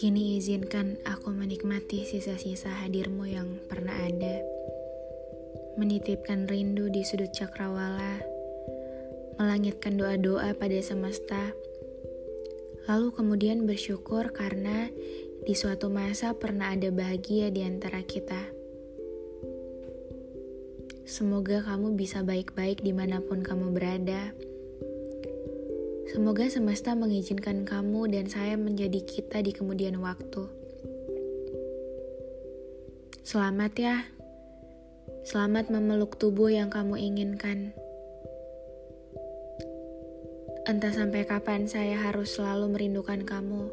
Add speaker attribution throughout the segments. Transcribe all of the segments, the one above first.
Speaker 1: Kini izinkan aku menikmati sisa-sisa hadirmu yang pernah ada. Menitipkan rindu di sudut cakrawala, melangitkan doa-doa pada semesta, lalu kemudian bersyukur karena di suatu masa pernah ada bahagia di antara kita. Semoga kamu bisa baik-baik di mana pun kamu berada. Semoga semesta mengizinkan kamu dan saya menjadi kita di kemudian waktu. Selamat ya. Selamat memeluk tubuh yang kamu inginkan. Entah sampai kapan saya harus selalu merindukan kamu.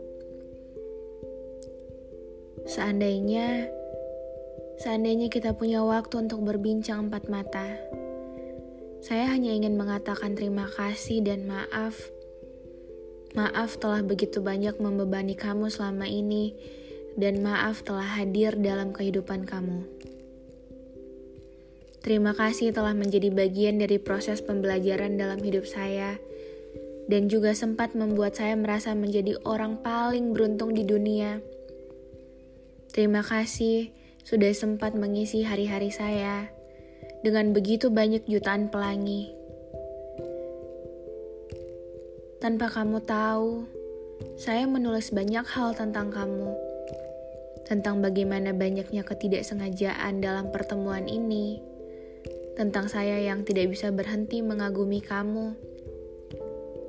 Speaker 1: Seandainya seandainya kita punya waktu untuk berbincang empat mata. Saya hanya ingin mengatakan terima kasih dan maaf Maaf telah begitu banyak membebani kamu selama ini, dan maaf telah hadir dalam kehidupan kamu. Terima kasih telah menjadi bagian dari proses pembelajaran dalam hidup saya, dan juga sempat membuat saya merasa menjadi orang paling beruntung di dunia. Terima kasih sudah sempat mengisi hari-hari saya dengan begitu banyak jutaan pelangi. Tanpa kamu tahu, saya menulis banyak hal tentang kamu. Tentang bagaimana banyaknya ketidaksengajaan dalam pertemuan ini. Tentang saya yang tidak bisa berhenti mengagumi kamu.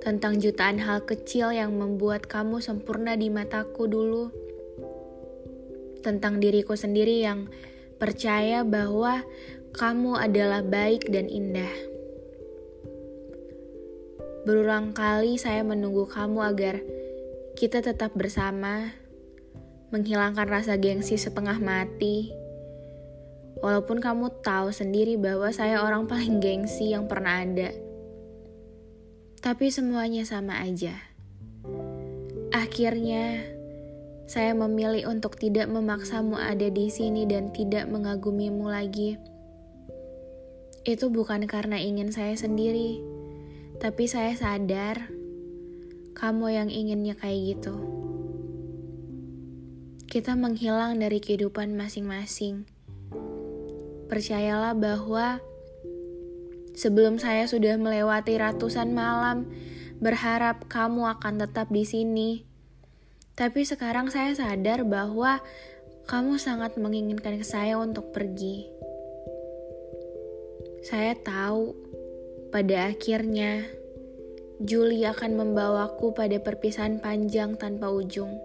Speaker 1: Tentang jutaan hal kecil yang membuat kamu sempurna di mataku dulu. Tentang diriku sendiri yang percaya bahwa kamu adalah baik dan indah. Berulang kali saya menunggu kamu agar kita tetap bersama, menghilangkan rasa gengsi setengah mati. Walaupun kamu tahu sendiri bahwa saya orang paling gengsi yang pernah ada. Tapi semuanya sama aja. Akhirnya, saya memilih untuk tidak memaksamu ada di sini dan tidak mengagumimu lagi. Itu bukan karena ingin saya sendiri tapi saya sadar kamu yang inginnya kayak gitu. Kita menghilang dari kehidupan masing-masing. Percayalah bahwa sebelum saya sudah melewati ratusan malam berharap kamu akan tetap di sini. Tapi sekarang saya sadar bahwa kamu sangat menginginkan saya untuk pergi. Saya tahu pada akhirnya, Juli akan membawaku pada perpisahan panjang tanpa ujung.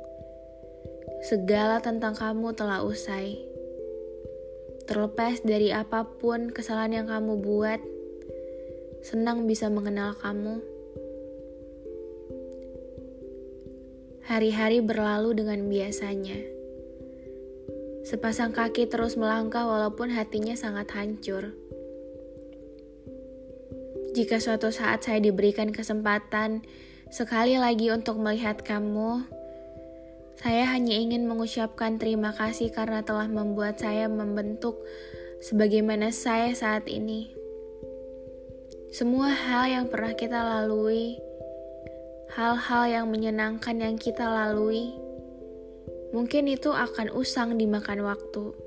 Speaker 1: Segala tentang kamu telah usai. Terlepas dari apa pun kesalahan yang kamu buat, senang bisa mengenal kamu. Hari-hari berlalu dengan biasanya. Sepasang kaki terus melangkah walaupun hatinya sangat hancur. Jika suatu saat saya diberikan kesempatan sekali lagi untuk melihat kamu, saya hanya ingin mengucapkan terima kasih karena telah membuat saya membentuk sebagaimana saya saat ini. Semua hal yang pernah kita lalui, hal-hal yang menyenangkan yang kita lalui, mungkin itu akan usang dimakan waktu.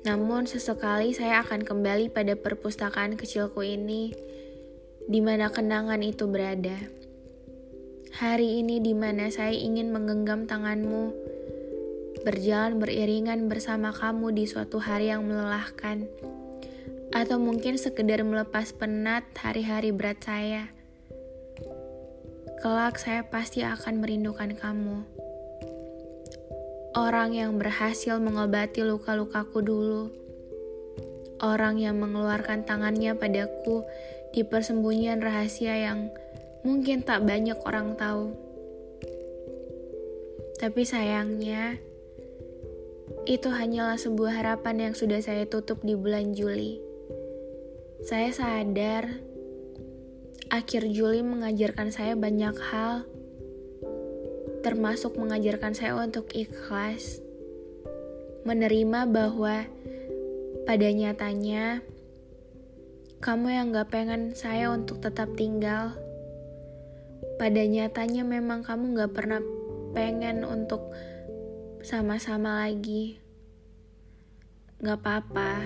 Speaker 1: Namun sesekali saya akan kembali pada perpustakaan kecilku ini, di mana kenangan itu berada. Hari ini di mana saya ingin menggenggam tanganmu, berjalan beriringan bersama kamu di suatu hari yang melelahkan, atau mungkin sekedar melepas penat hari-hari berat saya. Kelak saya pasti akan merindukan kamu orang yang berhasil mengobati luka-lukaku dulu, orang yang mengeluarkan tangannya padaku di persembunyian rahasia yang mungkin tak banyak orang tahu. Tapi sayangnya, itu hanyalah sebuah harapan yang sudah saya tutup di bulan Juli. Saya sadar, akhir Juli mengajarkan saya banyak hal, termasuk mengajarkan saya untuk ikhlas, menerima bahwa pada nyatanya kamu yang gak pengen saya untuk tetap tinggal. Pada nyatanya memang kamu gak pernah pengen untuk sama-sama lagi. Gak apa-apa,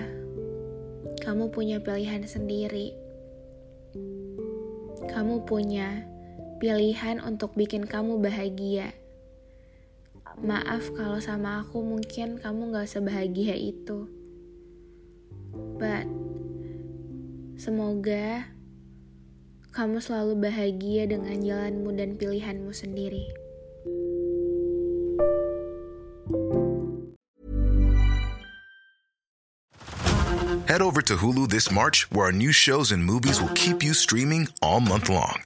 Speaker 1: kamu punya pilihan sendiri. Kamu punya pilihan untuk bikin kamu bahagia. Maaf kalau sama aku mungkin kamu gak sebahagia itu. But, semoga kamu selalu bahagia dengan jalanmu dan pilihanmu sendiri.
Speaker 2: Head over to Hulu this March, where our new shows and movies will keep you streaming all month long.